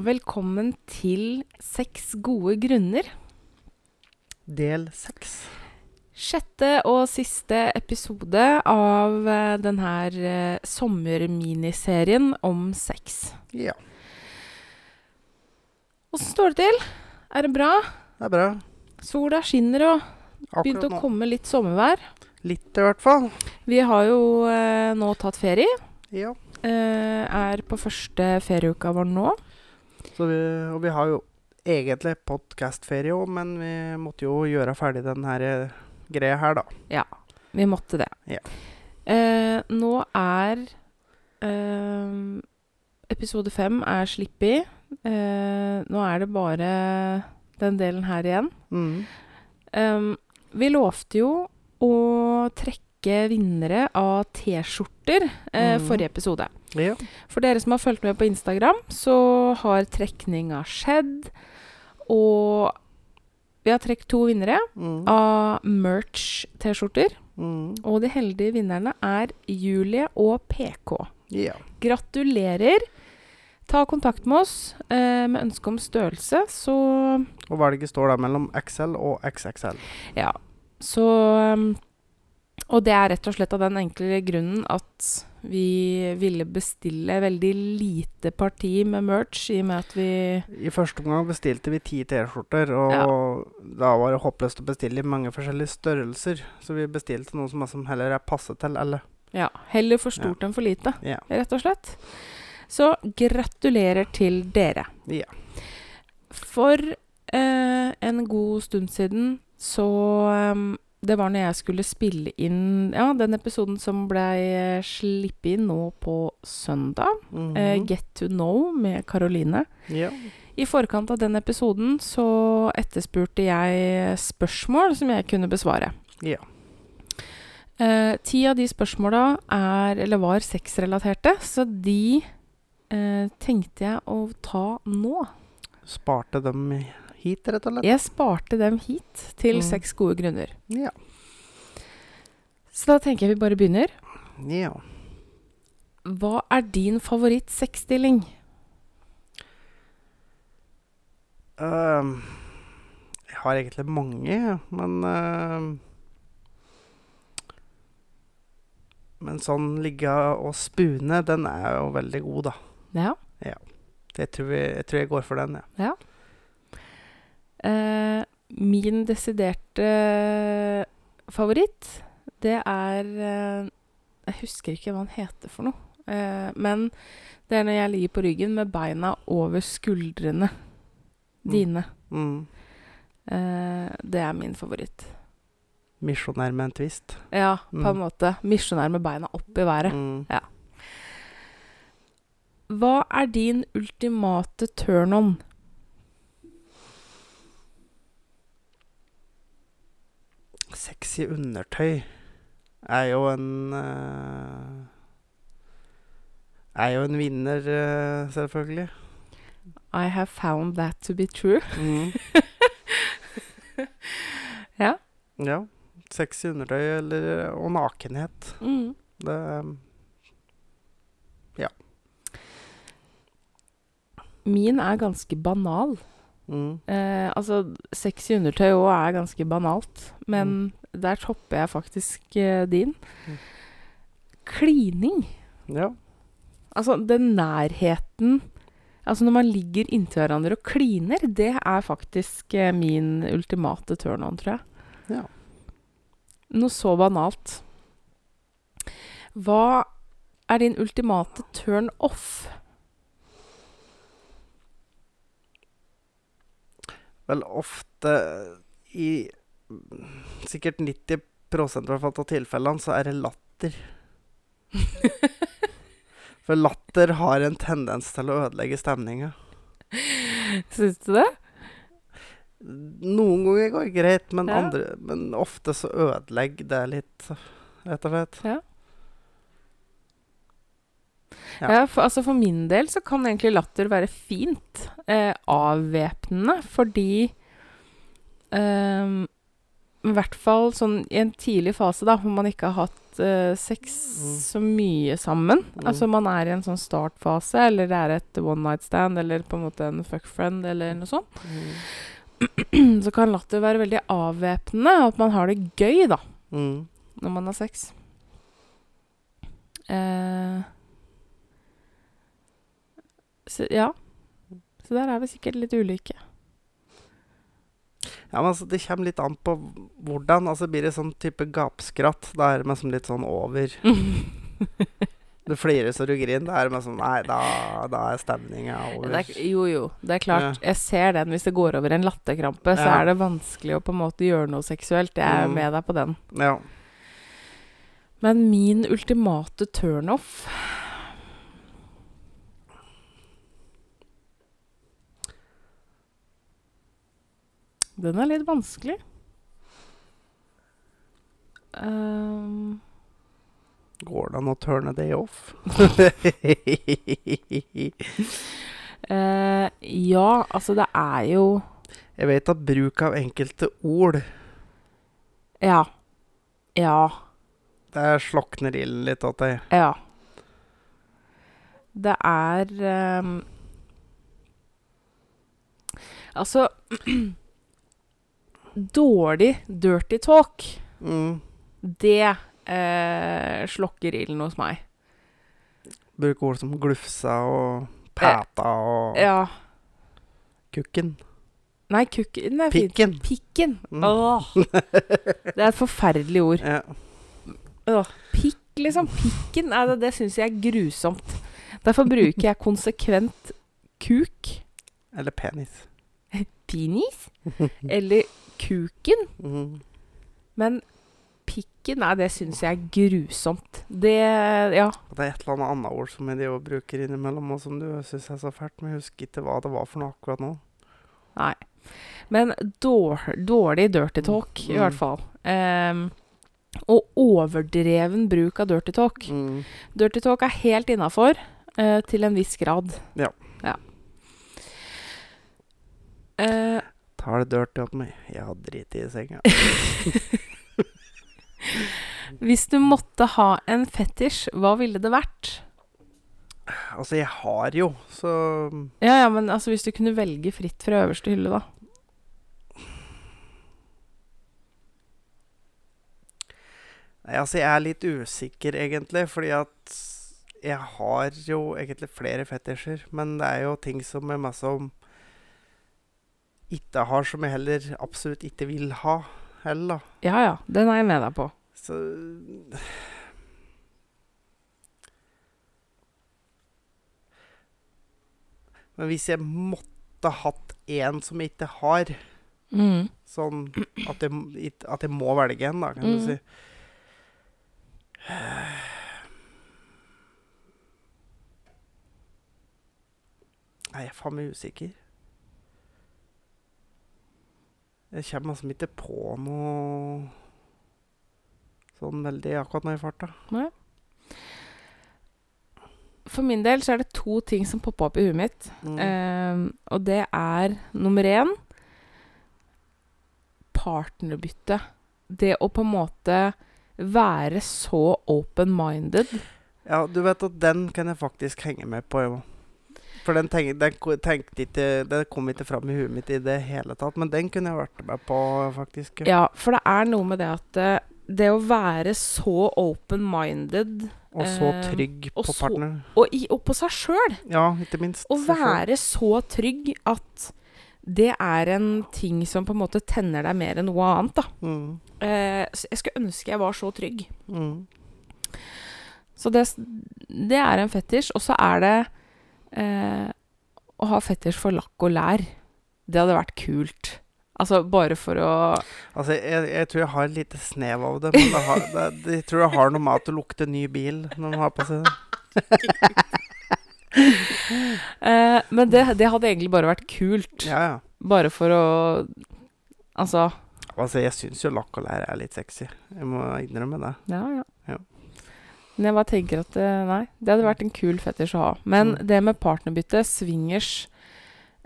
Og velkommen til Seks gode grunner. Del seks. Sjette og siste episode av eh, den her eh, sommerminiserien om sex. Ja, Åssen står det til? Er det bra? det er bra. Sola skinner og begynte å komme litt sommervær. Litt i hvert fall. Vi har jo eh, nå tatt ferie. Ja. Eh, er på første ferieuka vår nå. Så vi, og vi har jo egentlig podkastferie òg, men vi måtte jo gjøre ferdig den her eh, greia her, da. Ja, vi måtte det. Ja. Eh, nå er eh, Episode fem er sluppet. Eh, nå er det bare den delen her igjen. Mm. Um, vi lovte jo å trekke vinnere av T-skjorter eh, mm. forrige episode. Ja. For dere som har fulgt med på Instagram, så har trekninga skjedd. Og vi har trukket to vinnere Mm. av merch-T-skjorter. Mm. Og de heldige vinnerne er Julie og PK. ja. Gratulerer. Ta kontakt med oss eh, med ønske om størrelse, så Og valget står da mellom XL og XXL. Ja. Så um, Og det er rett og slett av den enkle grunnen at vi ville bestille veldig lite parti med merch, i og med at vi I første omgang bestilte vi ti T-skjorter, og da var det håpløst å bestille i mange forskjellige størrelser. Så vi bestilte noe som, som heller er passe til alle. Ja, heller for stort enn for lite, Ja. rett og slett. Så gratulerer til dere. Ja. For eh, en god stund siden så um, Det var når jeg skulle spille inn Ja, den episoden som blei sluppet inn nå på søndag. Mhm. eh, Get to know med Karoline. ja. I forkant av den episoden så etterspurte jeg spørsmål som jeg kunne besvare. Ja. Eh, ti av de spørsmåla er, eller var sexrelaterte, så de eh, tenkte jeg å ta nå. Sparte dem i- hit, rett og slett. Jeg sparte dem hit til Mm. seks gode grunner. Ja. Så da tenker jeg vi bare begynner. ja. Hva er din favoritt-sexstilling? Uh, jeg har egentlig mange, men uh, Men sånn ligge og spune, den er jo veldig god, da. Ja. Det tror jeg, jeg tror jeg går for den, ja. Eh, min desiderte favoritt, det er eh, Jeg husker ikke hva han heter for noe. Eh, men det er når jeg ligger på ryggen med beina over skuldrene Mm. dine. Mm. Eh, det er min favoritt. Misjonær med en twist. Ja, på Mm. en måte. Misjonær med beina opp i været. Mm. Hva er din ultimate turn-on? Sexy undertøy er jo en eh, Er jo en vinner, eh, selvfølgelig. I have found that to be true. Mm. Ja. Ja. Sexy undertøy eller, og nakenhet. Mm. Det Ja. Min er ganske banal. Mm. Eh, altså, sexy undertøy òg er ganske banalt, men der topper jeg faktisk eh, din. Mm. Klining. Ja. Altså, den nærheten Altså, når man ligger inntil hverandre og kliner, det er faktisk eh, min ultimate turn-on, tror jeg. Ja. Noe så banalt. Hva er din ultimate turn-off? Vel, ofte i sikkert 90 i hvert fall av tilfellene så er det latter. For latter har en tendens til å ødelegge stemninga. Syns du det? Noen ganger går det greit, men, Ja. andre, men ofte så ødelegger det litt, rett og slett. Ja. Ja. Ja, for, altså for min del så kan egentlig latter være fint. Eh, avvæpnende, fordi eh, I hvert fall sånn i en tidlig fase, da, hvor man ikke har hatt eh, sex Mm. så mye sammen. Mm. Altså man er i en sånn startfase, eller det er et one night stand, eller på en måte en fuck friend, eller noe sånt. Mm. så kan latter være veldig avvæpnende, og at man har det gøy, da, Mm. når man har sex. Eh, så ja. Så der er vi sikkert litt ulike. Ja, men altså, Det kommer litt an på hvordan. altså Blir det sånn type gapskratt, da er det liksom litt sånn over. Du flirer så du griner. Da er det liksom Nei, da, da er stemninga over. Er, jo, jo. Det er klart. Jeg ser den. Hvis det går over en latterkrampe, så Ja. er det vanskelig å på en måte gjøre noe seksuelt. Jeg er Mm. med deg på den. Ja. Men min ultimate turnoff Den er litt vanskelig. Um, Går det an å turne det off? uh, ja, altså det er jo Jeg vet at bruk av enkelte ord Ja. Ja. Der slokner ilden litt åt deg. Ja. Det er um, Altså Dårlig dirty talk, Mm. det eh, slokker ilden hos meg. Bruke ord som glufsa og pæta og Ja. kukken. Nei, kukken fint. Pikken. Pikken. Mm. Åh. Det er et forferdelig ord. Ja. Åh, pikk, liksom. Pikken, nei, det, det syns jeg er grusomt. Derfor bruker jeg konsekvent kuk, Eller penis. penis, eller kuken. Mm. Men pikken, nei, det syns jeg er grusomt. Det Ja. Det er et eller annet annet ord som jeg også bruker innimellom, og som du syns er så fælt. Men jeg husker ikke hva det var for noe akkurat nå. Nei. Men dår, dårlig dirty talk, i Mm. hvert fall. Um, og overdreven bruk av dirty talk. Mm. Dirty talk er helt innafor uh, til en viss grad. Ja. ja. Eh, Tar det dirty opp meg. Jeg har driti i senga. hvis du måtte ha en fetisj, hva ville det vært? Altså, jeg har jo, så Ja, ja, men altså hvis du kunne velge fritt fra øverste hylle, da. Nei, altså, jeg er litt usikker, egentlig, fordi at jeg har jo egentlig flere fetisjer, men det er jo ting som er masse om ikke har, som jeg heller absolutt ikke vil ha heller. Ja ja, den er jeg med deg på. Så Men hvis jeg måtte hatt en som jeg ikke har, Mm. sånn at jeg, at jeg må velge en, da, kan Mm. du si Nei, jeg er faen meg usikker. Jeg kommer liksom ikke på noe sånn veldig akkurat nå i farta. For min del så er det to ting som poppa opp i huet mitt. Mm. Um, og det er nummer én partnerbytte. Det å på en måte være så open-minded. Ja, du vet at den kan jeg faktisk henge med på, Jo. For den, tenk, den, tenkte ikke, den kom ikke fram i huet mitt i det hele tatt. Men den kunne jeg vært med på, faktisk. Ja, for det er noe med det at eh, det å være så open-minded Og så eh, trygg eh, på så- partner. og, i, og på seg sjøl Ja, ikke minst. Å være så trygg at det er en ting som på en måte tenner deg mer enn noe annet, da. Mm, Eh, jeg skulle ønske jeg var så trygg. mm. Så det, det er en fetisj. Og så er det å ha fetters for lakk og lær. Det hadde vært kult. Altså bare for å Altså, jeg, jeg tror jeg har et lite snev av det. Men det har, det, jeg tror jeg har noe med at det lukter ny bil når man har på seg det. eh, Men det, det hadde egentlig bare vært kult. Ja, ja. Bare for å Altså Altså, jeg syns jo lakk og lær er litt sexy. Jeg må innrømme det. Ja, ja. Ja. Men jeg bare tenker at eh, nei, det hadde vært en kul fetisj å ha. Men Mm. det med partnerbytte, swingers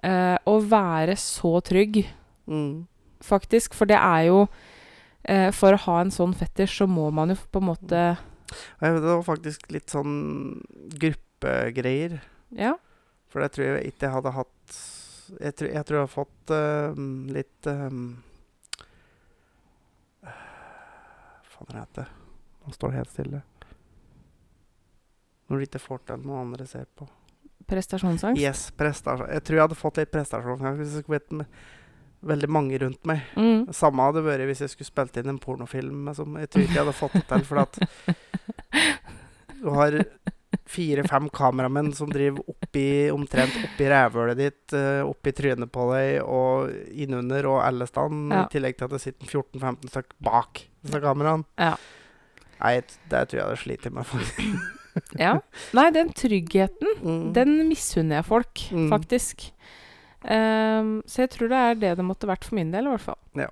eh, Å være så trygg, Mm. faktisk. For det er jo eh, for å ha en sånn fetisj, så må man jo på en måte det var faktisk litt sånn gruppegreier. Ja. For det tror jeg ikke jeg hadde hatt Jeg tror jeg, tror jeg har fått uh, litt um, Hva faen heter det? Nå står det helt stille. Når du ikke får til noe andre ser på. Prestasjonsangst. Yes, prestasjon. Jeg tror jeg hadde fått litt prestasjonsangst hvis jeg skulle vært veldig mange rundt meg. Mm. Samme hadde det vært hvis jeg skulle spilt inn en pornofilm. Som jeg tror ikke jeg hadde fått det til. For at du har fire-fem kameramenn som driver oppi, omtrent oppi rævhølet ditt, eh, oppi trynet på deg og innunder og alle steder, Ja. I tillegg til at det sitter 14-15 stykk bak disse kameraene. Ja. Nei, det tror jeg hadde slitt med. faktisk. ja. Nei, den tryggheten, Mm. den misunner jeg folk, Mm. faktisk. Um, så jeg tror det er det det måtte vært for min del, i hvert fall. Ja.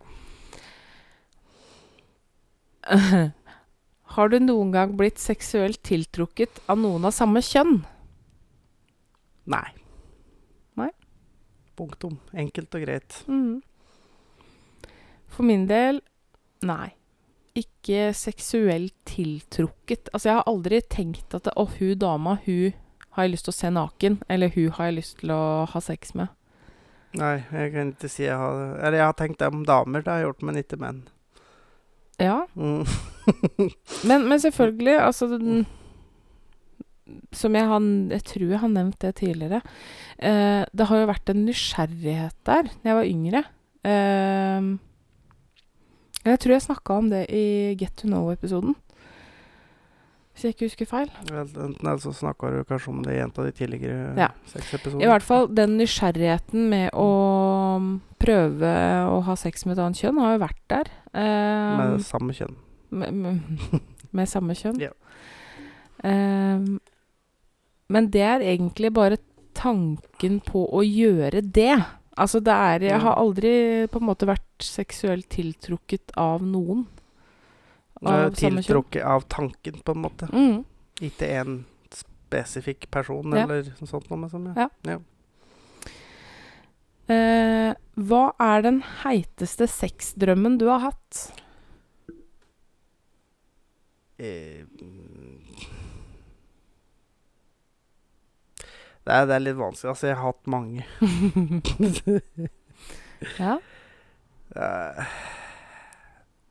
Har du noen gang blitt seksuelt tiltrukket av noen av samme kjønn? Nei. Nei. Punktum. Enkelt og greit. Mm. For min del nei. Ikke seksuelt tiltrukket. Altså, jeg har aldri tenkt at Å, hun dama, hun har jeg lyst til å se naken. Eller hun har jeg lyst til å ha sex med. Nei, jeg kan ikke si jeg har Eller jeg har tenkt det om damer, det har jeg gjort, men ikke menn. Ja, Mm. men, men selvfølgelig, altså den, Som jeg har Jeg tror jeg har nevnt det tidligere. Eh, det har jo vært en nysgjerrighet der da jeg var yngre. Eh, jeg tror jeg snakka om det i Get to know-episoden. Hvis jeg ikke husker feil. Enten eller så snakka du kanskje om det i en av de tidligere Ja. seks episodene. I hvert fall den nysgjerrigheten med å prøve å ha sex med et annet kjønn har jo vært der. Eh, Med samme kjønn. med, med, med samme kjønn. Ja. Ehm, men det er egentlig bare tanken på å gjøre det. Altså det er Jeg har aldri på en måte vært seksuelt tiltrukket av noen. Av tiltrukket av tanken, på en måte. Mm. Ikke en spesifikk person Ja. eller noe sånt. Noe, som, Ja. Eh, hva er den heiteste sexdrømmen du har hatt? Eh, det, er, det er litt vanskelig. Altså, jeg har hatt mange. Ja. Uh,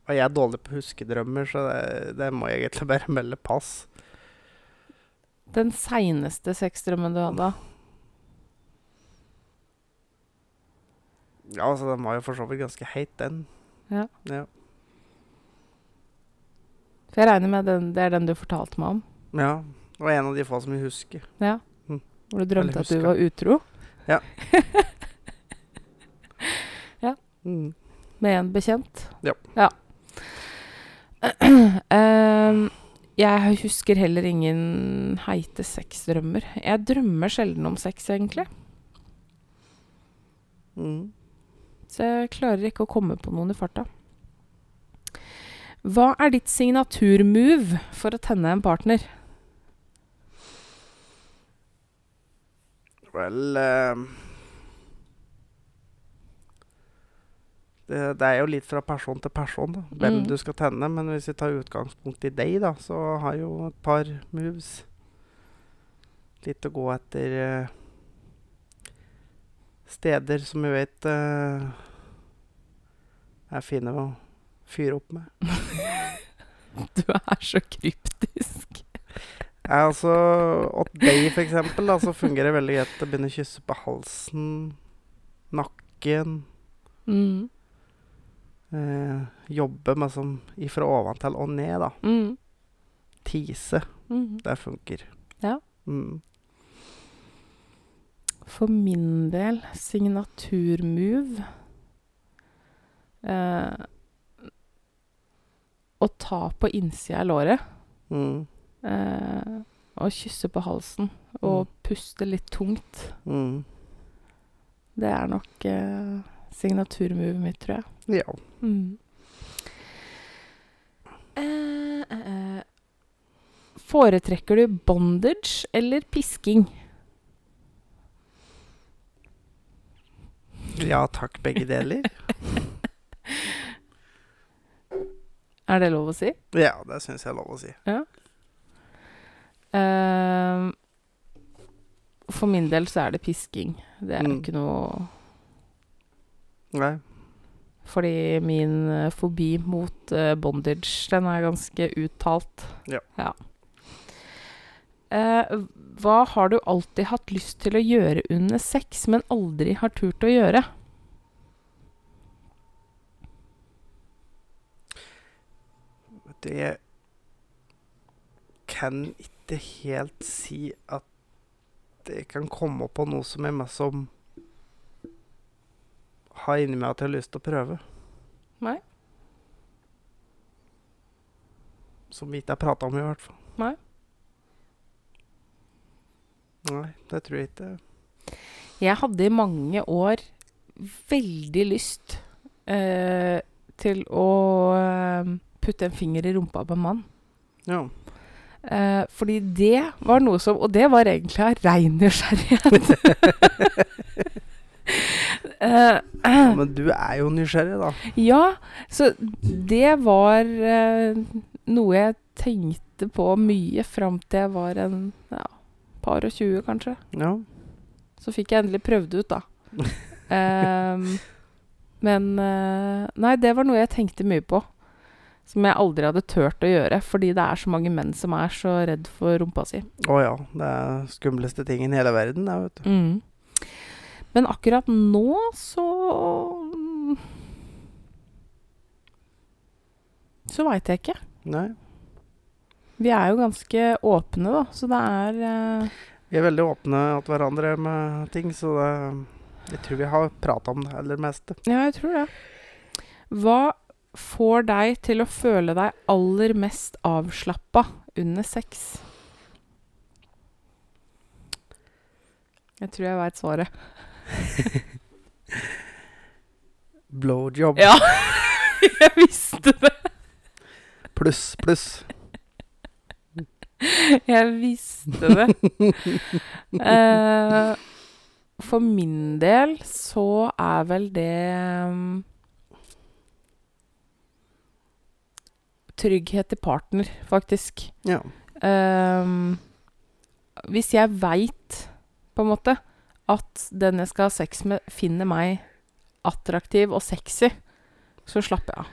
og jeg er dårlig på huskedrømmer, så det, det må jeg egentlig bare melde pass. Den seineste sexdrømmen du hadde? Ja, altså, den var jo for så vidt ganske heit, den. Ja. Ja. For jeg regner med den, det er den du fortalte meg om. ja. Og en av de få som jeg husker. Ja. Hvor du drømte at du var utro Mm. med en bekjent. Ja. Ehm, jeg husker heller ingen heite sexdrømmer. Jeg drømmer sjelden om sex, egentlig. Mm. Så jeg klarer ikke å komme på noen i farta. Hva er ditt signaturmove for å tenne en partner? Vel eh, det, det er jo litt fra person til person, da. Hvem Mm. du skal tenne. Men hvis vi tar utgangspunkt i deg, da, så har jo et par moves. Litt å gå etter eh, steder som jeg vet eh, er fine å fyre opp med. Du er så kryptisk. Altså, Åt deg, for eksempel, da, så fungerer det veldig greit å begynne å kysse på halsen, nakken. Mm. Eh, jobbe med sånn ifra oventil og ned, da. Mm. Tise. Mm. Det funker. Ja. Mm. For min del, signaturmove eh, Å ta på innsida av låret Mm. Eh, og kysse på halsen og puste litt tungt. Mm. Det er nok eh, signaturmovet mitt, tror jeg. Ja. Mm. Eh, eh, eh. Foretrekker du bondage eller pisking? ja takk, begge deler. Er det lov å si? Ja, det syns jeg er lov å si. Eh, for min del så er det pisking. Det er jo Mm. ikke noe Nei. Fordi min eh, fobi mot eh, bondage, den er ganske uttalt. Ja. Eh, hva har du alltid hatt lyst til å gjøre under sex, men aldri har turt å gjøre? Det kan ikke helt si at jeg kan komme på noe som er mest som har inni meg at jeg har lyst til å prøve. Nei. Som vi ikke har prata om, i hvert fall. Nei. Nei, det tror jeg ikke. Jeg hadde i mange år veldig lyst eh, til å eh, putte en finger i rumpa på en mann. Ja. Eh, fordi det var noe som Og det var egentlig av rein nysgjerrighet. Eh, Men du er jo nysgjerrig, da. ja, så det var eh, noe jeg tenkte på mye fram til jeg var en ja, par og tjue, kanskje. Ja. Så fikk jeg endelig prøvd ut, da. Ehm, men eh, Nei, det var noe jeg tenkte mye på. Som jeg aldri hadde turt å gjøre, fordi det er så mange menn som er så redd for rumpa si. Å ja. Det er skumleste tingen i hele verden, det, vet du. Mm. Men akkurat nå så Så veit jeg ikke. Nei. Vi er jo ganske åpne, da, så det er uh... Vi er veldig åpne til hverandre med ting, så det, jeg tror vi har prata om det aller meste. Ja, jeg tror det. Hva får deg til å føle deg aller mest avslappa under sex? Jeg tror jeg veit svaret. Blowjob Ja, jeg visste det. pluss, pluss. Jeg visste det. uh, for min del så er vel det um, Trygghet i partner, faktisk. Ja. Um, hvis jeg veit, på en måte, at den jeg skal ha sex med, finner meg attraktiv og sexy, så slapper jeg av.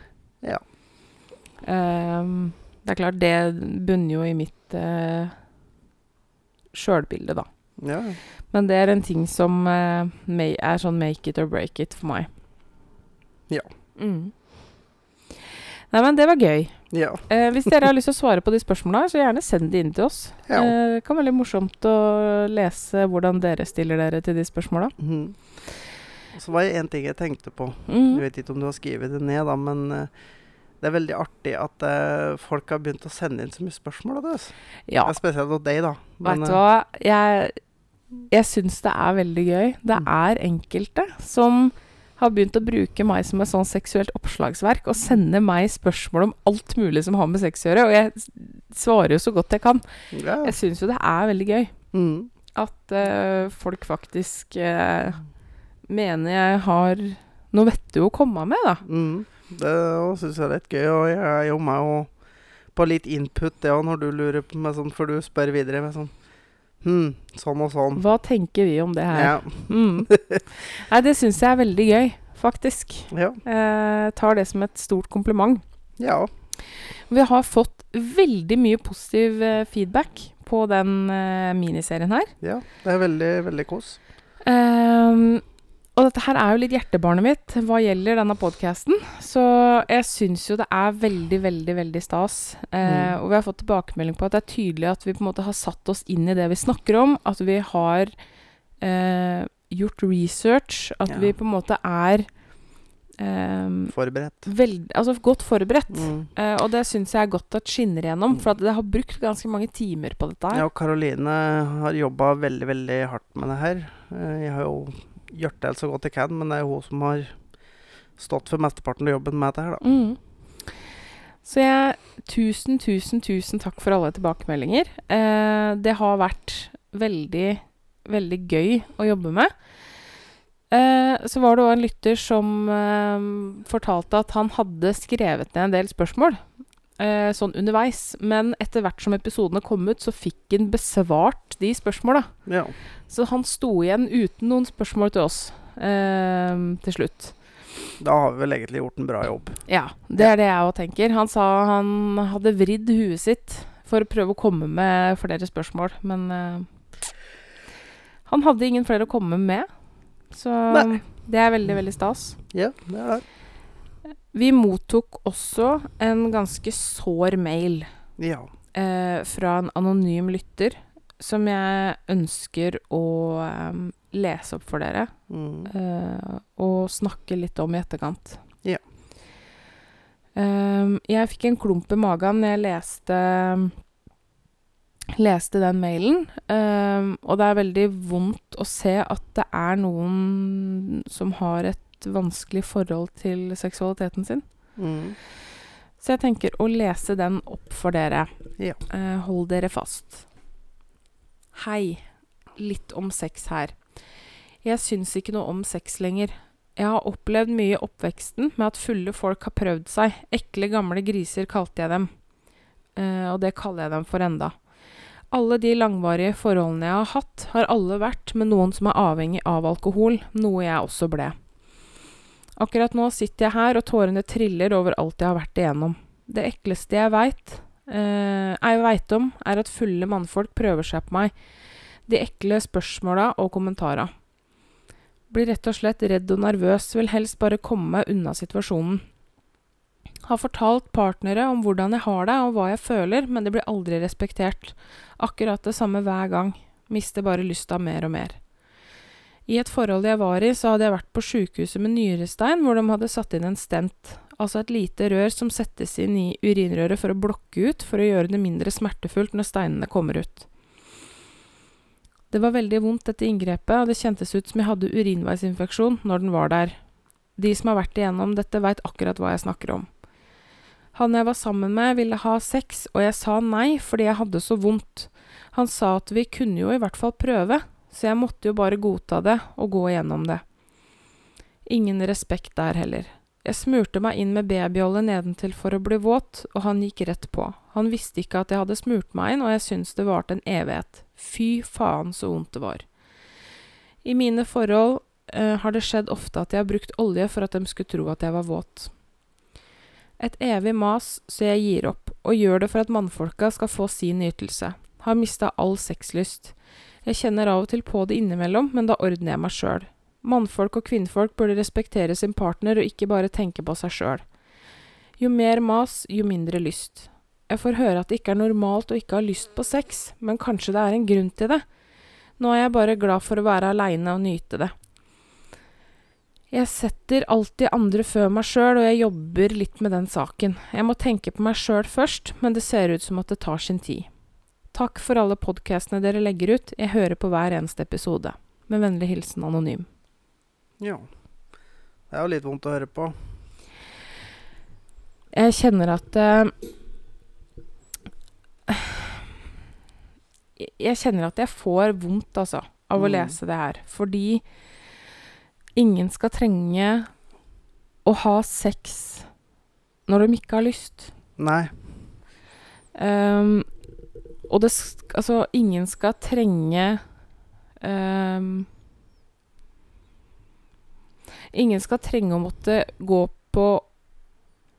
Ja. Um, det er klart, det bunner jo i mitt uh, sjølbilde, da. ja. Men det er en ting som uh, er sånn make it or break it for meg. Ja. Mm. Nei, men det var gøy. Ja. Eh, hvis dere har lyst til å svare på de spørsmåla, så gjerne send de inn til oss. ja. Eh, det kan være veldig morsomt å lese hvordan dere stiller dere til de spørsmåla. Mm. Så var det en ting jeg tenkte på. Jeg Mm. vet ikke om du har skrevet det ned, da, men eh, det er veldig artig at uh, folk har begynt å sende inn så mye spørsmål. Da. Ja, spesielt hos deg, da. vet du eh, hva. Jeg, jeg syns det er veldig gøy. Det Mm. er enkelte som har begynt å bruke meg som et sånn seksuelt oppslagsverk og sende meg spørsmål om alt mulig som har med sex å gjøre. Og jeg svarer jo så godt jeg kan. ja. Jeg syns jo det er veldig gøy. Mm. At uh, folk faktisk uh, mener jeg har noe vettig å komme med, da. Mm. Det syns jeg er litt gøy, og jeg er jo med og på litt input, det òg, når du lurer på meg sånn, for du spør videre med sånn Hm, sånn og sånn. Hva tenker vi om det her? Ja. Mm. Nei, det syns jeg er veldig gøy, faktisk. Ja. Eh, tar det som et stort kompliment. ja. Vi har fått veldig mye positiv eh, feedback på den eh, miniserien her. Ja. Det er veldig, veldig kos. Ehm, og dette her er jo litt hjertebarnet mitt hva gjelder denne podkasten. Så jeg syns jo det er veldig, veldig veldig stas. Eh, Mm. Og vi har fått tilbakemelding på at det er tydelig at vi på en måte har satt oss inn i det vi snakker om. At vi har eh, gjort research. At Ja. vi på en måte er Um, Forberedt. veld, altså godt forberedt. Mm. Uh, og det syns jeg er godt at skinner igjennom, for at det har brukt ganske mange timer på dette her. Ja, og Karoline har jobba veldig, veldig hardt med det her. Uh, Jeg har jo gjort det så godt jeg kan, men det er jo hun som har stått for mesteparten av jobben med dette her, da. Mm. Så jeg Tusen, tusen, tusen takk for alle tilbakemeldinger. Eh, det har vært veldig, veldig gøy å jobbe med. Eh, så var det òg en lytter som eh, fortalte at han hadde skrevet ned en del spørsmål. Eh, sånn underveis. Men etter hvert som episodene kom ut, så fikk han besvart de spørsmåla. Ja. Så han sto igjen uten noen spørsmål til oss eh, til slutt. Da har vi vel egentlig gjort en bra jobb. Ja, det er det jeg òg tenker. Han sa han hadde vridd huet sitt for å prøve å komme med flere spørsmål, men eh, han hadde ingen flere å komme med. Så Nei. det er veldig, veldig stas. Ja, det er det. Vi mottok også en ganske sår mail Ja. eh, fra en anonym lytter som jeg ønsker å eh, lese opp for dere. Mm. eh, og snakke litt om i etterkant. Ja. Ehm, jeg fikk en klump i magen når jeg leste leste den mailen, ehm, og det er veldig vondt å se at det er noen som har et vanskelig forhold til seksualiteten sin. Mm. Så jeg tenker å lese den opp for dere. Ja. Eh, hold dere fast. Hei. Litt om sex her. Jeg syns ikke noe om sex lenger. Jeg har opplevd mye i oppveksten med at fulle folk har prøvd seg. Ekle, gamle griser kalte jeg dem. Eh, og det kaller jeg dem for enda. Alle de langvarige forholdene jeg har hatt, har alle vært med noen som er avhengig av alkohol, noe jeg også ble. Akkurat nå sitter jeg her, og tårene triller over alt jeg har vært igjennom. Det ekleste jeg veit, eh, jeg veit om, er at fulle mannfolk prøver seg på meg. De ekle spørsmåla og kommentara. Blir rett og slett redd og nervøs, vil helst bare komme meg unna situasjonen. Har fortalt partnere om hvordan jeg har det og hva jeg føler, men det blir aldri respektert. Akkurat det samme hver gang. Mister bare lysta mer og mer. I et forhold jeg var i, så hadde jeg vært på sjukehuset med nyrestein, hvor de hadde satt inn en stent. Altså et lite rør som settes inn i urinrøret for å blokke ut, for å gjøre det mindre smertefullt når steinene kommer ut. Det var veldig vondt dette inngrepet, og det kjentes ut som jeg hadde urinveisinfeksjon når den var der. De som har vært igjennom dette, veit akkurat hva jeg snakker om. Han jeg var sammen med, ville ha sex, og jeg sa nei fordi jeg hadde så vondt. Han sa at vi kunne jo i hvert fall prøve, så jeg måtte jo bare godta det og gå igjennom det. Ingen respekt der heller. Jeg smurte meg inn med babyolje nedentil for å bli våt, og han gikk rett på. Han visste ikke at jeg hadde smurt meg inn, og jeg syntes det varte en evighet. Fy faen så vondt det var. I mine forhold eh, har det skjedd ofte at jeg har brukt olje for at de skulle tro at jeg var våt. Et evig mas, så jeg gir opp, og gjør det for at mannfolka skal få sin ytelse. Har mista all sexlyst. Jeg kjenner av og til på det innimellom, men da ordner jeg meg sjøl. Mannfolk og kvinnfolk burde respektere sin partner og ikke bare tenke på seg sjøl. Jo mer mas, jo mindre lyst. Jeg får høre at det ikke er normalt å ikke ha lyst på sex, men kanskje det er en grunn til det. Nå er jeg bare glad for å være aleine og nyte det. Jeg setter alltid andre før meg sjøl, og jeg jobber litt med den saken. Jeg må tenke på meg sjøl først, men det ser ut som at det tar sin tid. Takk for alle podkastene dere legger ut, jeg hører på hver eneste episode. Med vennlig hilsen Anonym. ja. Det er jo litt vondt å høre på. Jeg kjenner at uh, Jeg kjenner at jeg får vondt, altså, av å Mm. lese det her. Fordi ingen skal trenge å ha sex når de ikke har lyst. Nei. Ehm, og det Altså, ingen skal trenge ehm, Ingen skal trenge å måtte gå på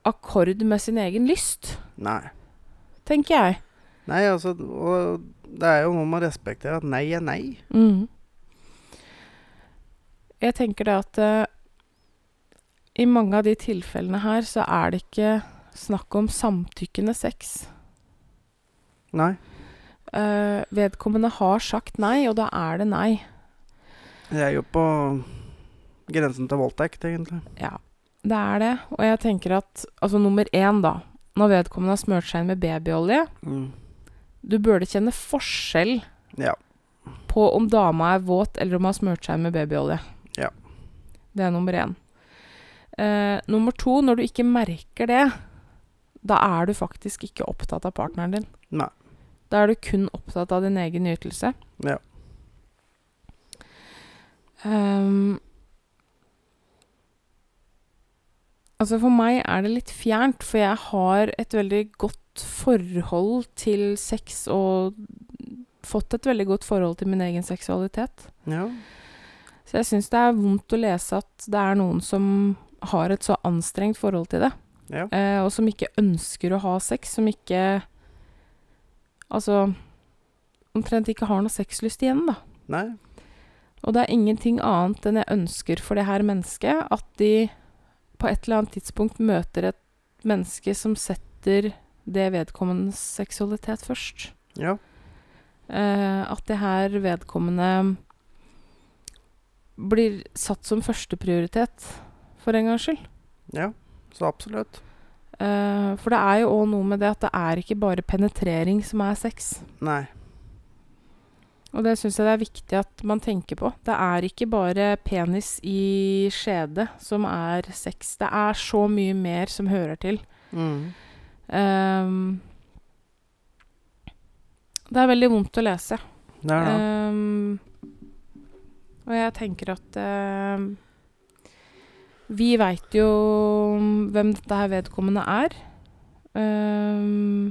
akkord med sin egen lyst, Nei. tenker jeg. Nei, altså Og det er jo noe med å respektere at nei er nei. Mm. Jeg tenker det at uh, i mange av de tilfellene her så er det ikke snakk om samtykkende sex. Nei. Eh, vedkommende har sagt nei, og da er det nei. Det er jo på grensen til voldtekt, egentlig. Ja, det er det. Og jeg tenker at altså nummer én, da. Når vedkommende har smurt seg inn med babyolje, Mm. du burde kjenne forskjell Ja. på om dama er våt eller om hun har smurt seg inn med babyolje. Ja. Det er nummer én. Eh, nummer to, når du ikke merker det, da er du faktisk ikke opptatt av partneren din. Nei. Da er du kun opptatt av din egen nytelse. Ja. Um, Altså For meg er det litt fjernt, for jeg har et veldig godt forhold til sex og fått et veldig godt forhold til min egen seksualitet. Ja. Så jeg syns det er vondt å lese at det er noen som har et så anstrengt forhold til det. Ja. Eh, og som ikke ønsker å ha sex, som ikke Altså omtrent ikke har noe sexlyst igjen, da. Nei. Og det er ingenting annet enn jeg ønsker for det her mennesket, at de på et eller annet tidspunkt møter et menneske som setter det vedkommendes seksualitet først. Ja. Eh, at det her vedkommende blir satt som førsteprioritet, for en gangs skyld. Ja. Så absolutt. Eh, for det er jo òg noe med det at det er ikke bare penetrering som er sex. Nei. Og det syns jeg det er viktig at man tenker på. Det er ikke bare penis i skjede som er sex. Det er så mye mer som hører til. Mm. Um, det er veldig vondt å lese. Det er det. Um, og jeg tenker at ehm, Vi veit jo hvem dette her vedkommende er. Um,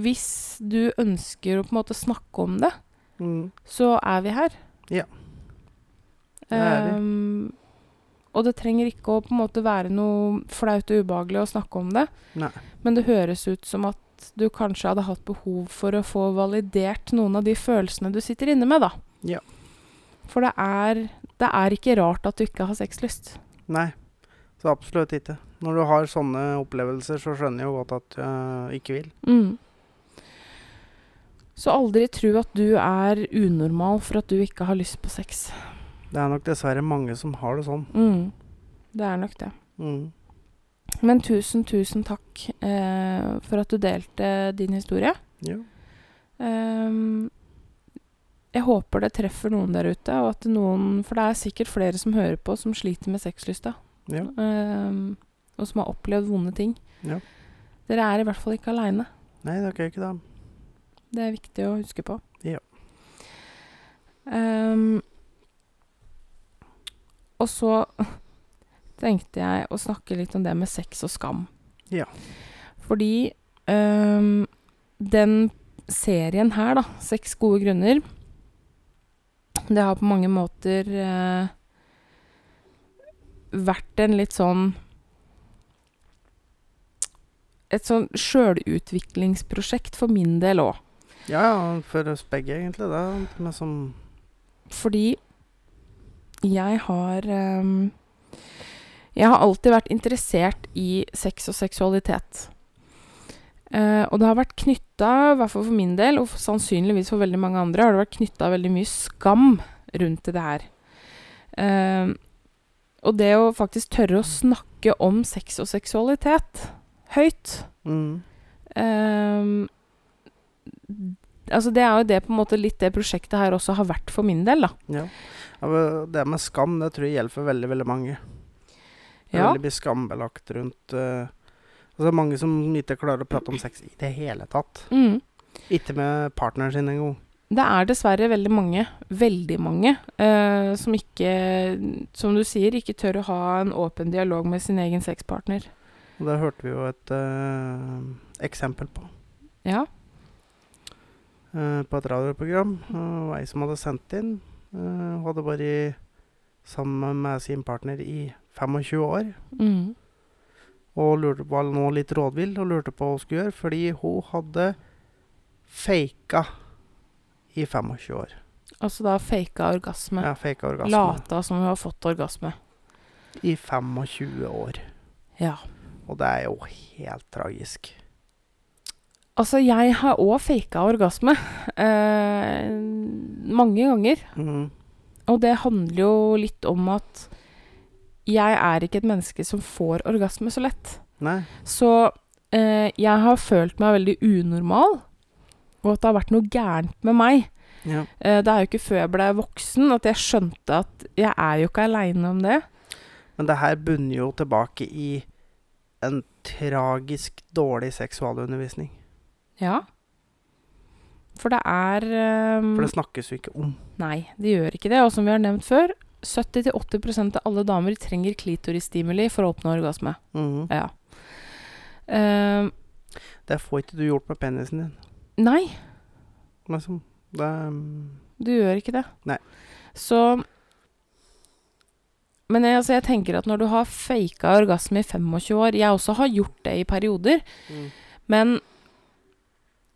hvis du ønsker å på en måte snakke om det, Mm. så er vi her. Ja. Det er vi. Ehm, og det trenger ikke å på en måte være noe flaut og ubehagelig å snakke om det. Nei. Men det høres ut som at du kanskje hadde hatt behov for å få validert noen av de følelsene du sitter inne med, da. Ja. For det er, det er ikke rart at du ikke har sexlyst. Nei. Så absolutt ikke. Når du har sånne opplevelser, så skjønner jeg jo godt at du ikke vil. Mm. Så aldri tro at du er unormal for at du ikke har lyst på sex. Det er nok dessverre mange som har det sånn. Mm. Det er nok det. Mm. Men tusen, tusen takk eh, for at du delte din historie. Ja. Ehm, jeg håper det treffer noen der ute, og at noen For det er sikkert flere som hører på, som sliter med sexlysta. ja. Um, og som har opplevd vonde ting. Ja. Dere er i hvert fall ikke aleine. Nei, dere er ikke det. Det er viktig å huske på. Ja. Um, og så tenkte jeg å snakke litt om det med sex og skam. Ja. Fordi um, den serien her, da, 'Seks gode grunner', det har på mange måter eh, vært en litt sånn Et sånn sjølutviklingsprosjekt for min del òg. Ja, for oss begge, egentlig. Det med som Fordi jeg har eh, Jeg har alltid vært interessert i sex og seksualitet. Eh, og det har vært knytta, i hvert fall for min del, og sannsynligvis for veldig mange andre, har det vært knytta veldig mye skam rundt det her. Eh, og det å faktisk tørre å snakke om sex og seksualitet høyt mm. Ehm, altså det er jo det på en måte litt det prosjektet her også har vært for min del, da. Ja. ja. Det med skam, det tror jeg gjelder for veldig, veldig mange. Det er Ja. veldig mye skambelagt rundt uh, Altså mange som ikke klarer å prate om sex i det hele tatt. Mm. Ikke med partneren sin engang. Det er dessverre veldig mange, veldig mange, uh, som ikke, som du sier, ikke tør å ha en åpen dialog med sin egen sexpartner. Og det hørte vi jo et uh, eksempel på. Ja. Uh, på et radioprogram. og ei som hadde sendt inn. Hun hadde vært sammen med sin partner i 25 år. Mm. Og lurte, på, nå litt rådvill og lurte på hva hun skulle gjøre, fordi hun hadde faka i 25 år. Altså da faka orgasme. Ja, faka orgasme. Lata som hun har fått orgasme. I 25 år. Ja. Og det er jo helt tragisk. Altså, jeg har òg faka orgasme. Eh, mange ganger. Mm. Og det handler jo litt om at jeg er ikke et menneske som får orgasme så lett. Nei. Så eh, jeg har følt meg veldig unormal, og at det har vært noe gærent med meg. Ja. Eh, det er jo ikke før jeg ble voksen at jeg skjønte at jeg er jo ikke aleine om det. Men det her bunner jo tilbake i en tragisk dårlig seksualundervisning. Ja. For det er um, For det snakkes jo ikke om. Nei, det gjør ikke det. Og som vi har nevnt før, 70-80% av alle damer trenger klitorisstimuli for å oppnå orgasme. Mm. Ja. Uh, Det får ikke du gjort med penisen din. nei, Liksom. Det um... du gjør ikke det. Nei. Så Men jeg, altså, jeg tenker at når du har faka orgasme i 25 år Jeg også har gjort det i perioder. mm. Men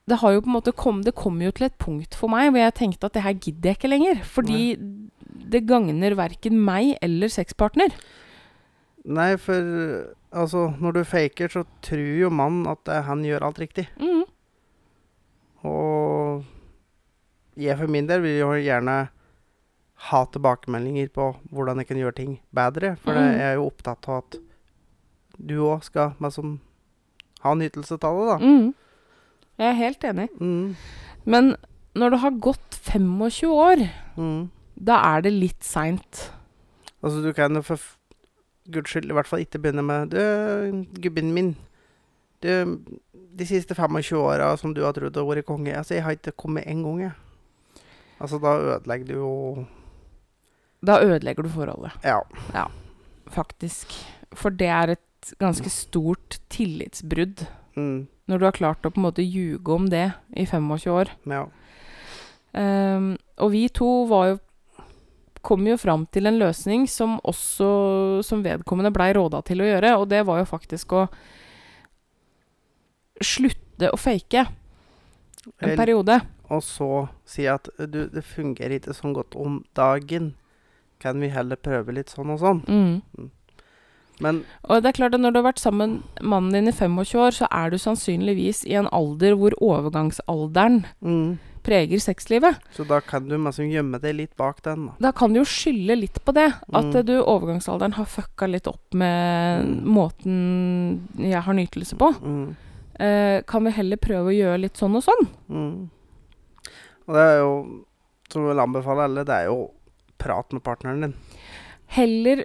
det har jo på en måte kom, det kom jo til et punkt for meg hvor jeg tenkte at det her gidder jeg ikke lenger. Fordi det gagner verken meg eller sexpartner. Nei, for altså, når du faker, så tror jo mannen at uh, han gjør alt riktig. Mm. Og jeg for min del vil jo gjerne ha tilbakemeldinger på hvordan jeg kan gjøre ting bedre. For Mm. jeg er jo opptatt av at du òg skal liksom, ha nytelse av det, da. Mm. Jeg er helt enig. Mm. Men når det har gått 25 år, Mm. Da er det litt seint. Altså, du kan jo for guds skyld i hvert fall ikke begynne med Du, gubben min. Du, de siste 25 åra som du har trodd å være konge Altså, jeg har ikke kommet én gang, jeg. Altså, da ødelegger du jo Da ødelegger du forholdet, Ja. faktisk. For det er et ganske stort tillitsbrudd. Mm, Når du har klart å på en måte ljuge om det i 25 år. ja. Um, og vi to var jo kom jo fram til en løsning som også som vedkommende blei råda til å gjøre, og det var jo faktisk å slutte å fake en Vel, periode. Og så si at du, det fungerer ikke sånn godt om dagen. Kan vi heller prøve litt sånn og sånn? Mm. Men Og det er klart at når du har vært sammen med mannen din i 25 år, så er du sannsynligvis i en alder hvor overgangsalderen mm, preger sexlivet. Så da kan du liksom gjemme deg litt bak den, da. Da kan du jo skylde litt på det. At Mm. du overgangsalderen har fucka litt opp med Mm. måten jeg har nytelse på. Mm, Eh, kan vi heller prøve å gjøre litt sånn og sånn? mm. Og det er jo, som jeg vil anbefale alle, det er jo prat med partneren din. Heller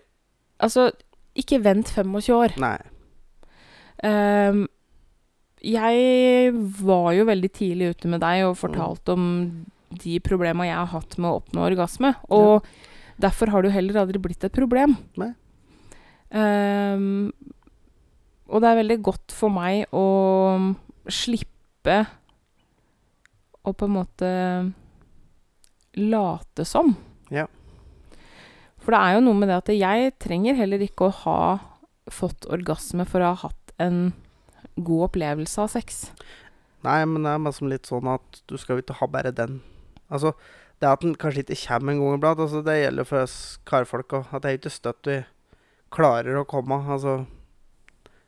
Altså, ikke vent 25 år. Nei. Ehm, jeg var jo veldig tidlig ute med deg og fortalte om de problema jeg har hatt med å oppnå orgasme. Og derfor har det jo heller aldri blitt et problem. Nei. Um, og det er veldig godt for meg å slippe å på en måte late som. Ja. For det er jo noe med det at jeg trenger heller ikke å ha fått orgasme for å ha hatt en god opplevelse av sex. Nei, men det er liksom litt sånn at du skal jo ikke ha bare den. Altså, det at den kanskje ikke kommer en gang iblant, altså, det gjelder for oss karfolk òg. At det er ikke støtt vi klarer å komme. Altså,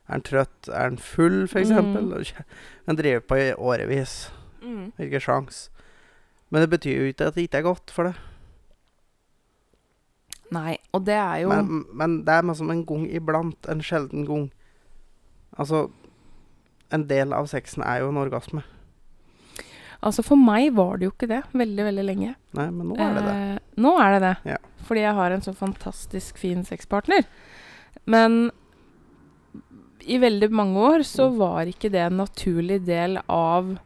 er en trøtt? Er en full, eksempel? Mm. En driver på i årevis. Ikke sjans. Men det betyr jo ikke at det ikke er godt for det. Nei, og det er jo Men, men det er liksom en gang iblant. En sjelden gang. Altså, en del av sexen er jo en orgasme. Altså, for meg var det jo ikke det veldig, veldig lenge. Nei, men nå er det det. Eh, nå er det det. Ja. Fordi jeg har en så fantastisk fin sexpartner. Men i veldig mange år så Mm. var ikke det en naturlig del av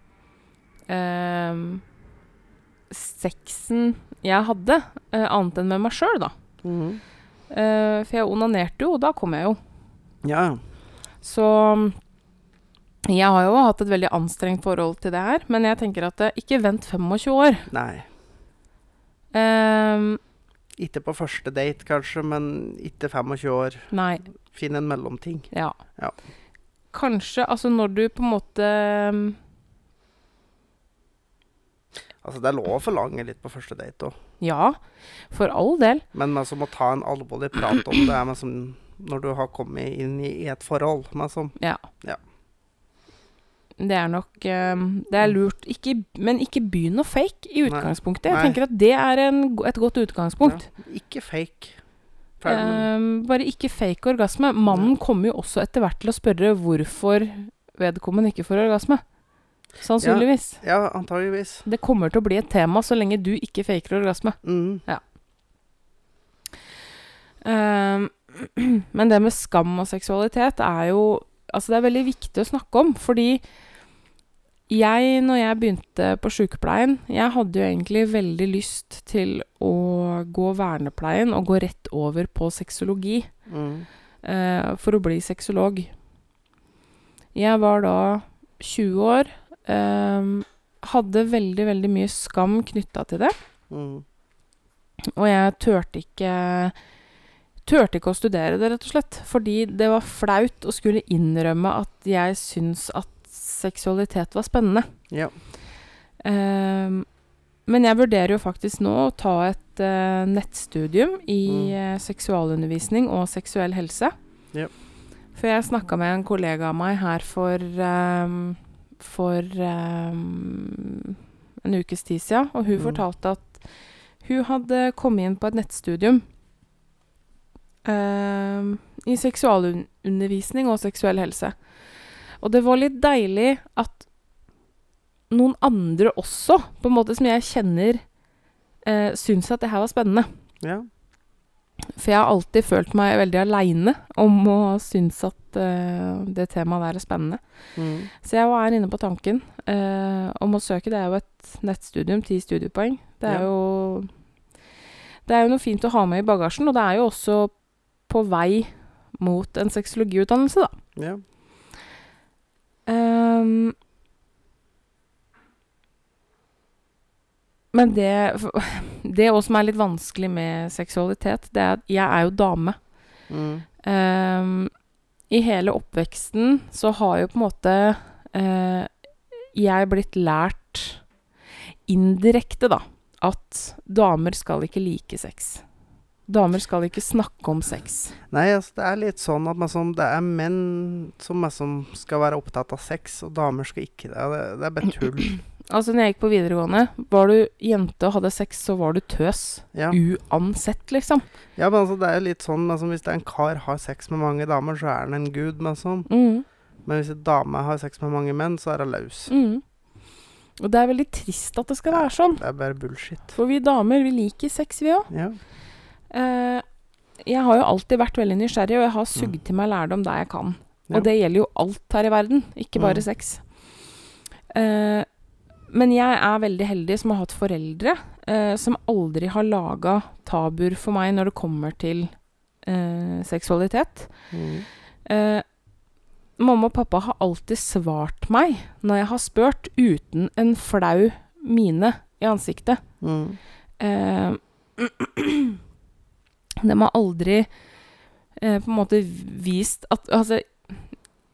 eh, sexen jeg hadde, eh, annet enn med meg sjøl, da. Mhm. Eh, for jeg onanerte jo, og da kom jeg jo. Ja. Så jeg har jo hatt et veldig anstrengt forhold til det her, men jeg tenker at eh, ikke vent 25 år. Nei. Um, Ikke på første date, kanskje, men ikke 25 år. nei. Finn en mellomting. Ja. Ja. Kanskje, altså når du på en måte um, Altså, det er lov å forlange litt på første date òg. Ja, for all del. Men man må ta en alvorlig prat om det er som når du har kommet inn i et forhold. Som, Ja. Ja. Det er nok um, Det er lurt. Ikke, men ikke begynn å fake i Nei. utgangspunktet. Jeg tenker at det er en, et godt utgangspunkt. ja, ikke fake. Um, bare ikke fake orgasme. Mannen kommer jo også etter hvert til å spørre hvorfor vedkommende ikke får orgasme. Sannsynligvis. Ja, antageligvis. Det kommer til å bli et tema så lenge du ikke faker orgasme. Mhm. Um, men det med skam og seksualitet er jo Altså, det er veldig viktig å snakke om, fordi jeg, når jeg begynte på sykepleien Jeg hadde jo egentlig veldig lyst til å gå vernepleien og gå rett over på sexologi Mm. eh, for å bli sexolog. Jeg var da 20 år. eh, hadde veldig, veldig mye skam knytta til det. Mm. Og jeg turte ikke Turte ikke å studere det, rett og slett. Fordi det var flaut å skulle innrømme at jeg syns at seksualitet var spennende. Ja. Um, men jeg vurderer jo faktisk nå å ta et uh, nettstudium i Mm. eh, seksualundervisning og seksuell helse. Ja. For jeg snakka med en kollega av meg her for um, For um, en ukes tid siden, og hun Mm. fortalte at hun hadde kommet inn på et nettstudium uh, i seksualundervisning og seksuell helse. Og det var litt deilig at noen andre også, på en måte som jeg kjenner, eh, syns at det her var spennende. ja. For jeg har alltid følt meg veldig aleine om å synes at uh, det temaet der er spennende. Mm. Så jeg var inne på tanken uh, om å søke. Det er jo et nettstudium, ti studiepoeng. Det er Ja. jo Det er jo noe fint å ha med i bagasjen, og det er jo også på vei mot en sexologiutdannelse, da. ja. Ehm, men det Det òg som er litt vanskelig med seksualitet, det er at jeg er jo dame. Mm. Ehm, I hele oppveksten så har jo på en måte eh, jeg blitt lært indirekte, da, at damer skal ikke like sex. Damer skal ikke snakke om sex. Nei, altså, det er litt sånn at liksom, det er menn som liksom skal være opptatt av sex, og damer skal ikke det. Det, det er bare tull. Altså, når jeg gikk på videregående, var du jente og hadde sex, så var du tøs. Ja. Uansett, liksom. ja, men altså, det er jo litt sånn liksom, Hvis en kar har sex med mange damer, så er han en gud, liksom. Mm. Men hvis en dame har sex med mange menn, så er hun løs. Mm. Og det er veldig trist at det skal være sånn. Det er bare bullshit. For vi damer, vi liker sex, vi òg. Ja. Eh, jeg har jo alltid vært veldig nysgjerrig, og jeg har sugd Mm. til meg lærdom der jeg kan. Ja. Og det gjelder jo alt her i verden, ikke bare Mm. sex. Uh, men jeg er veldig heldig som har hatt foreldre uh, som aldri har laga tabuer for meg når det kommer til uh, seksualitet. Mm. Mamma og pappa har alltid svart meg når jeg har spurt, uten en flau mine i ansiktet. Mm. De har aldri eh, på en måte vist at Altså,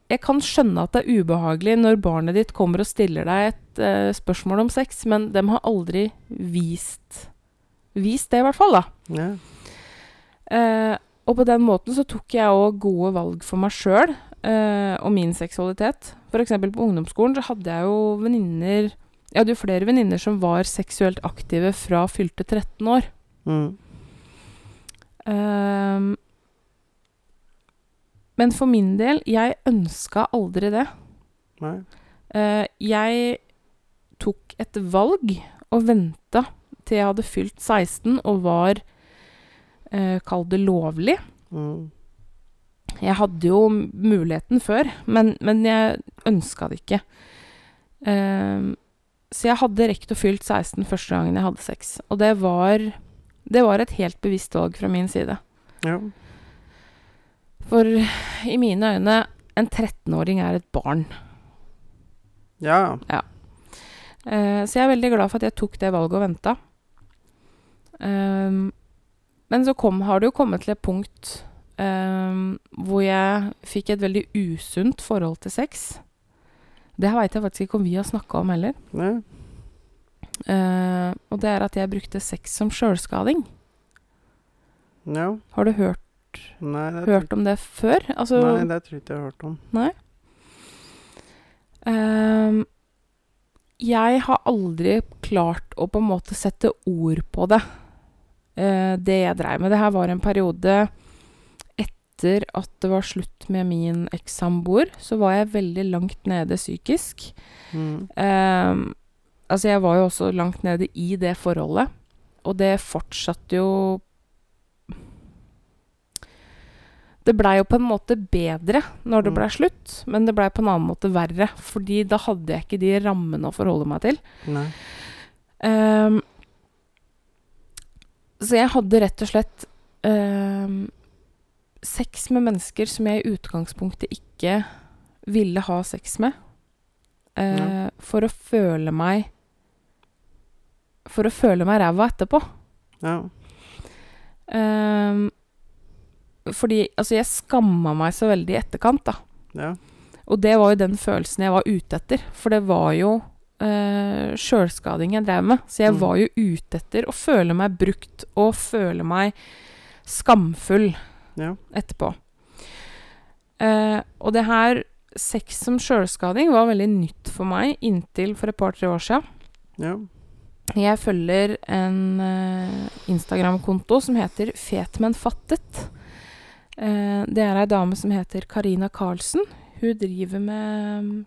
jeg kan skjønne at det er ubehagelig når barnet ditt kommer og stiller deg et eh, spørsmål om sex, men de har aldri vist Vist det, i hvert fall, da. Ja. Eh, og på den måten så tok jeg òg gode valg for meg sjøl eh, og min seksualitet. Eksempel på ungdomsskolen så hadde jeg jo venninner Jeg hadde jo flere venninner som var seksuelt aktive fra fylte 13 år. Mm. Ehm, men for min del, jeg ønska aldri det. Nei. Eh, jeg tok et valg og venta til jeg hadde fylt 16 og var eh, Kall det lovlig. Mm. Jeg hadde jo muligheten før, men, men jeg ønska det ikke. Ehm, så jeg hadde rekt å fylt 16 første gangen jeg hadde sex. Og det var, det var et helt bevisst valg fra min side. Ja. For i mine øyne, en 13-åring er et barn. ja. Eh, så jeg er veldig glad for at jeg tok det valget og venta. Ehm, men så kom, har det jo kommet til et punkt ehm, hvor jeg fikk et veldig usunt forhold til sex. Det veit jeg faktisk ikke om vi har snakka om heller. Nei. Eh, og det er at jeg brukte sex som sjølskading. Ja. Har du hørt, Nei, hørt om det før? Altså, Nei, det tror jeg ikke jeg har hørt om. Ehm, jeg har aldri klart å på en måte sette ord på det, uh, det jeg dreiv med. Det her var en periode etter at det var slutt med min ekssamboer, så var jeg veldig langt nede psykisk. Mm. Ehm, altså, jeg var jo også langt nede i det forholdet, og det fortsatte jo Det blei jo på en måte bedre når det Mm. blei slutt, men det blei på en annen måte verre. Fordi da hadde jeg ikke de rammene å forholde meg til. Nei. Um, så jeg hadde rett og slett um, sex med mennesker som jeg i utgangspunktet ikke ville ha sex med. Uh. For å føle meg For å føle meg ræva etterpå. Ja. Um, fordi altså, jeg skamma meg så veldig i etterkant, da. Ja. Og det var jo den følelsen jeg var ute etter. For det var jo uh, sjølskading jeg drev med. Så jeg Mm. var jo ute etter å føle meg brukt og føle meg skamfull Ja. etterpå. Uh, og det her sex som sjølskading var veldig nytt for meg inntil for et par-tre år siden. Ja. Jeg følger en eh, Instagram-konto som heter Fet, men fattet. Eh, det er ei dame som heter Karina Karlsen. Hun driver med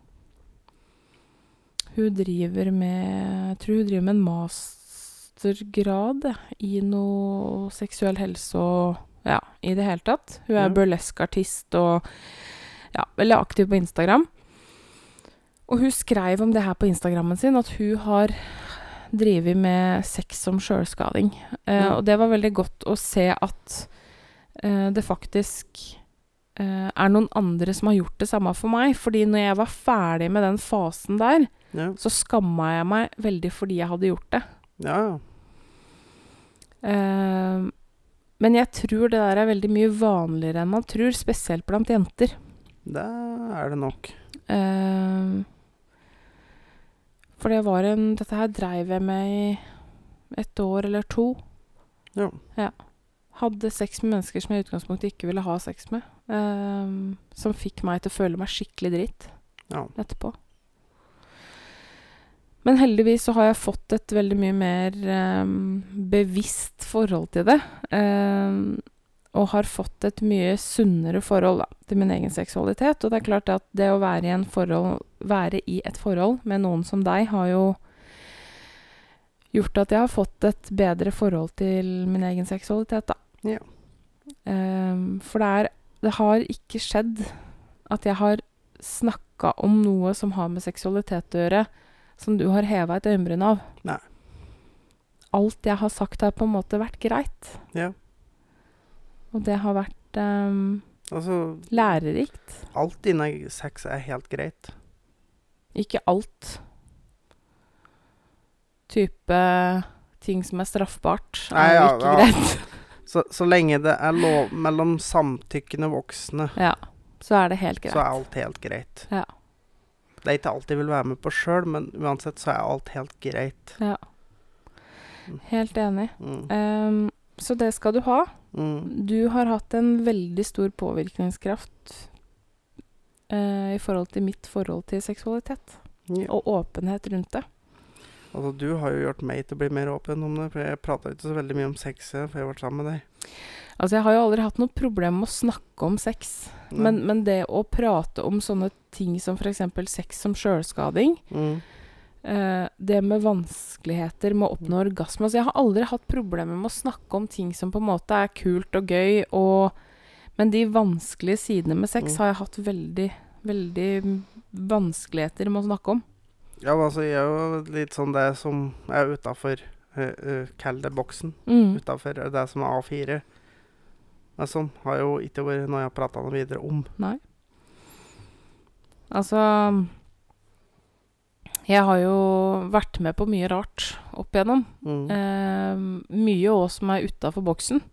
Hun driver med Jeg tror hun driver med en mastergrad i noe seksuell helse og Ja, i det hele tatt. Hun er Ja. burlesk-artist og ja, veldig aktiv på Instagram. Og hun skrev om det her på Instagrammen sin, at hun har drevet med sex som sjølskading. Eh, Og det var veldig godt å se at eh, det faktisk eh, er noen andre som har gjort det samme for meg. Fordi når jeg var ferdig med den fasen der, Ja. så skamma jeg meg veldig fordi jeg hadde gjort det. Ja. men jeg tror det der er veldig mye vanligere enn man tror, spesielt blant jenter. Det er det nok. Eh, for det var en Dette her dreiv jeg med i et år eller to. Ja. ja. Hadde sex med mennesker som jeg i utgangspunktet ikke ville ha sex med. Um, som fikk meg til å føle meg skikkelig dritt Ja. etterpå. Men heldigvis så har jeg fått et veldig mye mer um, bevisst forhold til det. eh, og har fått et mye sunnere forhold da, til min egen seksualitet. Og det er klart at det å være i, en forhold, være i et forhold med noen som deg, har jo gjort at jeg har fått et bedre forhold til min egen seksualitet, da. Ja. Um, for det er Det har ikke skjedd at jeg har snakka om noe som har med seksualitet å gjøre, som du har heva et øyenbryn av. Nei. Alt jeg har sagt, har på en måte vært greit. Ja. Og det har vært um, Altså, lærerikt. alt innen sex er helt greit. Ikke alt. Type ting som er straffbart, er Nei, ja, ikke ja. greit. Så, så lenge det er lov mellom samtykkende voksne, Ja. Så er det helt greit. så er alt helt greit. Ja. Det er ikke alt jeg vil være med på sjøl, men uansett så er alt helt greit. Ja. Helt enig. Mm. Ehm, så det skal du ha. Mm. Du har hatt en veldig stor påvirkningskraft eh, i forhold til mitt forhold til seksualitet. Ja. Og åpenhet rundt det. Altså, du har jo gjort meg til å bli mer åpen om det, for jeg prata ikke så veldig mye om sex eh, før jeg var sammen med deg. Altså, jeg har jo aldri hatt noe problem med å snakke om sex. Men, men det å prate om sånne ting som f.eks. sex som sjølskading, mm. Eh, det med vanskeligheter med å oppnå orgasme altså, Jeg har aldri hatt problemer med å snakke om ting som på en måte er kult og gøy, og, men de vanskelige sidene med sex Mm. har jeg hatt veldig, veldig vanskeligheter med å snakke om. Ja, men altså, jeg er jo litt sånn det som er utafor Kall det boksen. Mm. Utafor det som er A4. Men sånn har jo ikke vært noe jeg har prata noe videre om. Nei. Altså Jeg har jo vært med på mye rart opp igjennom. Mm. Eh, mye òg som er utafor boksen.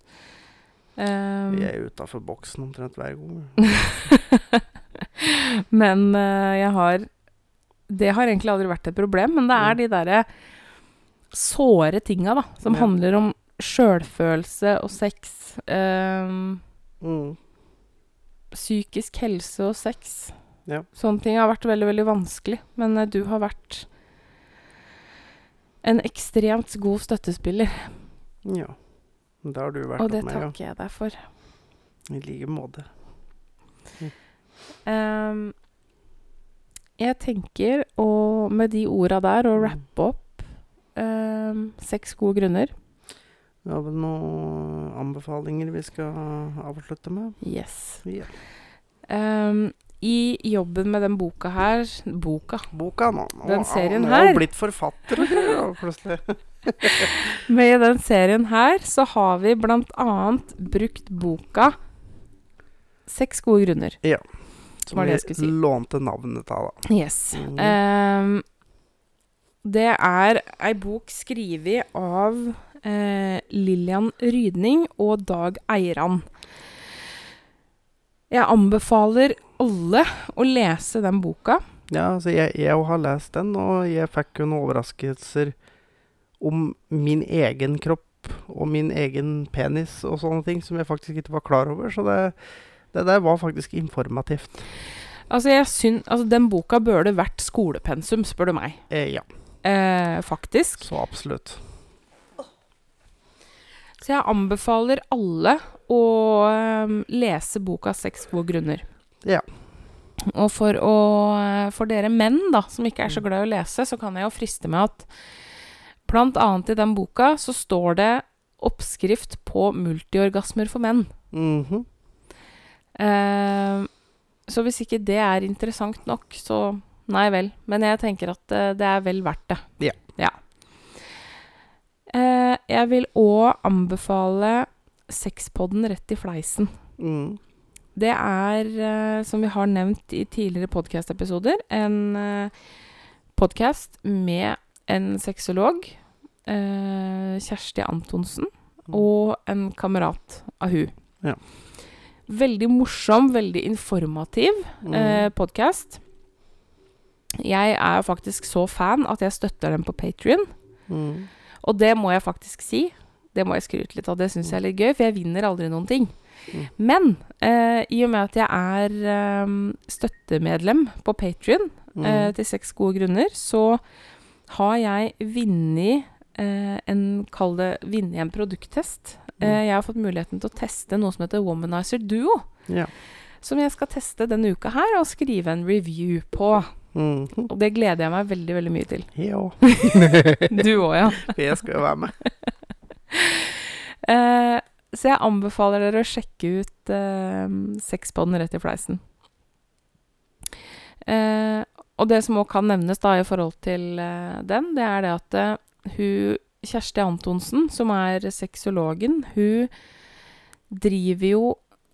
Eh, Vi er utafor boksen omtrent hver gang. men eh, jeg har Det har egentlig aldri vært et problem, men det er Mm. de derre såre tinga, da, som Ja. handler om sjølfølelse og sex. eh, Mm. psykisk helse og sex. Ja. Sånne ting har vært veldig, veldig vanskelig. Men eh, du har vært en ekstremt god støttespiller, Ja. Det har du vært og det med, ja. takker jeg deg for. I like måte. Ehm, jeg tenker, å, med de orda der, å Mm. rappe opp um, seks gode grunner. Vi har vel noen anbefalinger vi skal avslutte med? Yes. Ja. Ehm, I jobben med den boka her Boka. Boka nå. nå Den serien nå har her. hun blitt forfatter plutselig. Med den serien her så har vi annet brukt boka Seks gode grunner. Ja. Som vi si. lånte navnet av, da. Yes. Mm. Um, det er ei bok skrevet av eh, Lillian Rydning og Dag Eiran. Jeg anbefaler alle å lese den boka. Ja, altså jeg, jeg har lest den, og jeg fikk jo noen overraskelser om min egen kropp og min egen penis og sånne ting som jeg faktisk ikke var klar over. Så det, det der var faktisk informativt. Altså, jeg syn, altså Den boka burde vært skolepensum, spør du meg. Eh, ja, Eh, faktisk. så absolutt. Så jeg anbefaler alle å um, lese boka 'Seks gode grunner'. Ja. Og for, å, for dere menn da, som ikke er så glad i å lese, så kan jeg jo friste med at blant annet i den boka så står det oppskrift på multiorgasmer for menn. Mhm. Eh, så hvis ikke det er interessant nok, så nei vel. Men jeg tenker at eh, det er vel verdt det. Ja. Eh, jeg vil òg anbefale Sexpodden rett i fleisen. Mm. Det er, eh, som vi har nevnt i tidligere podkast-episoder, en podcast podkast med en sexolog, eh, Kjersti Antonsen, og en kamerat av hun. Ja. Veldig morsom, veldig informativ Mm. eh, podkast. Jeg er faktisk så fan at jeg støtter dem på Patrion. Mm. Og det må jeg faktisk si. Det må jeg skryte litt av. Det syns jeg er litt gøy, for jeg vinner aldri noen ting. Mm. Men eh, i og med at jeg er eh, støttemedlem på Patrion Mm. eh, til Seks gode grunner, så har jeg vunnet eh, en Kall det vunnet en produkttest. Eh, Mm. jeg har fått muligheten til å teste noe som heter Womanizer Duo. Ja. Som jeg skal teste denne uka her, og skrive en review på. Mm. Og det gleder jeg meg veldig, veldig mye til. Ja. Du òg, ja. Jeg skal jo være med. Eh, så jeg anbefaler dere å sjekke ut eh, Sexpodden rett i fleisen. Eh, og det som òg kan nevnes da i forhold til eh, den, det er det at eh, hun Kjersti Antonsen, som er sexologen, hun driver jo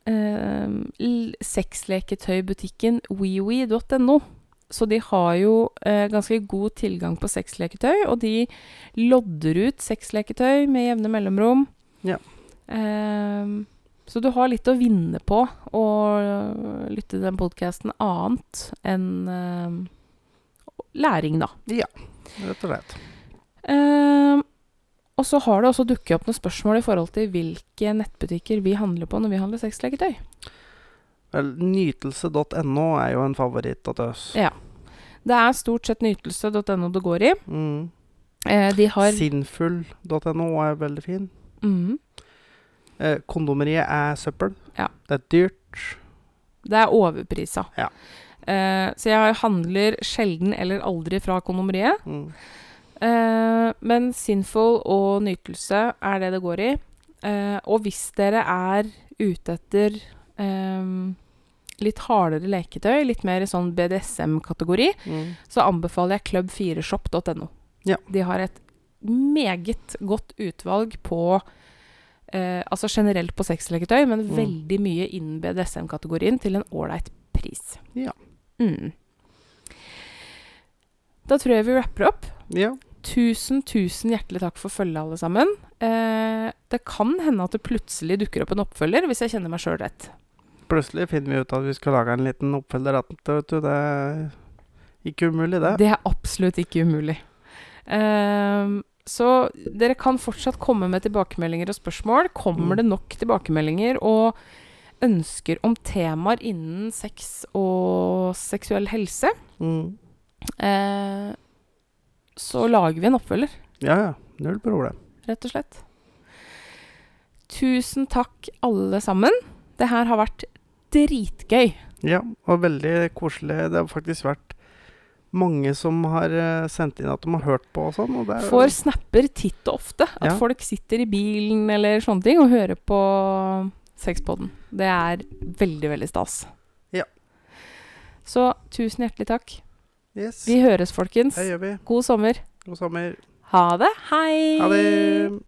eh, sexleketøybutikken wewe.no. Så de har jo eh, ganske god tilgang på sexleketøy, og de lodder ut sexleketøy med jevne mellomrom. Ja. Ehm, så du har litt å vinne på å lytte til den podkasten annet enn ehm, læring, da. Ja, Rett og slett. Ehm, og så har det også dukket opp noen spørsmål i forhold til hvilke nettbutikker vi handler på når vi handler sexleketøy. Vel, Nytelse.no er jo en favoritt av oss. Ja. Det er stort sett nytelse.no det går i. Mm. Eh, de har Sinnfull.no er veldig fin. Mhm. Eh, kondomeriet er søppel. Ja. Det er dyrt. Det er overprisa. Ja. Eh, så jeg handler sjelden eller aldri fra kondomeriet. Mm. Eh, men Sinful og Nytelse er det det går i. Eh, og hvis dere er ute etter eh, litt hardere leketøy, litt mer i sånn BDSM-kategori, Mm. så anbefaler jeg club4shop.no. Ja. De har et meget godt utvalg på eh, Altså generelt på sexleketøy, men Mm. veldig mye innen BDSM-kategorien til en ålreit pris. Ja. Mm. Da tror jeg vi rapper opp. Ja. Tusen, tusen hjertelig takk for følget, alle sammen. Eh, det kan hende at det plutselig dukker opp en oppfølger, hvis jeg kjenner meg sjøl rett. Plutselig finner vi ut at vi skal lage en liten oppfølger. Det er ikke umulig, det. Det er absolutt ikke umulig. Ehm, så dere kan fortsatt komme med tilbakemeldinger og spørsmål. Kommer Mm. det nok tilbakemeldinger og ønsker om temaer innen sex og seksuell helse, Mm. eh, så lager vi en oppfølger, Ja, ja. Null problem. rett og slett. Tusen takk, alle sammen. Det her har vært dritgøy. Ja, og veldig koselig. Det har faktisk vært mange som har eh, sendt inn at de har hørt på og sånn. Og Får snapper titt og ofte. At Ja. folk sitter i bilen eller sånne ting og hører på Sexpodden. Det er veldig, veldig stas. Ja. Så tusen hjertelig takk. yes. Vi høres, folkens. Det gjør vi. God sommer. God sommer. Ha det. Hei! Ha det.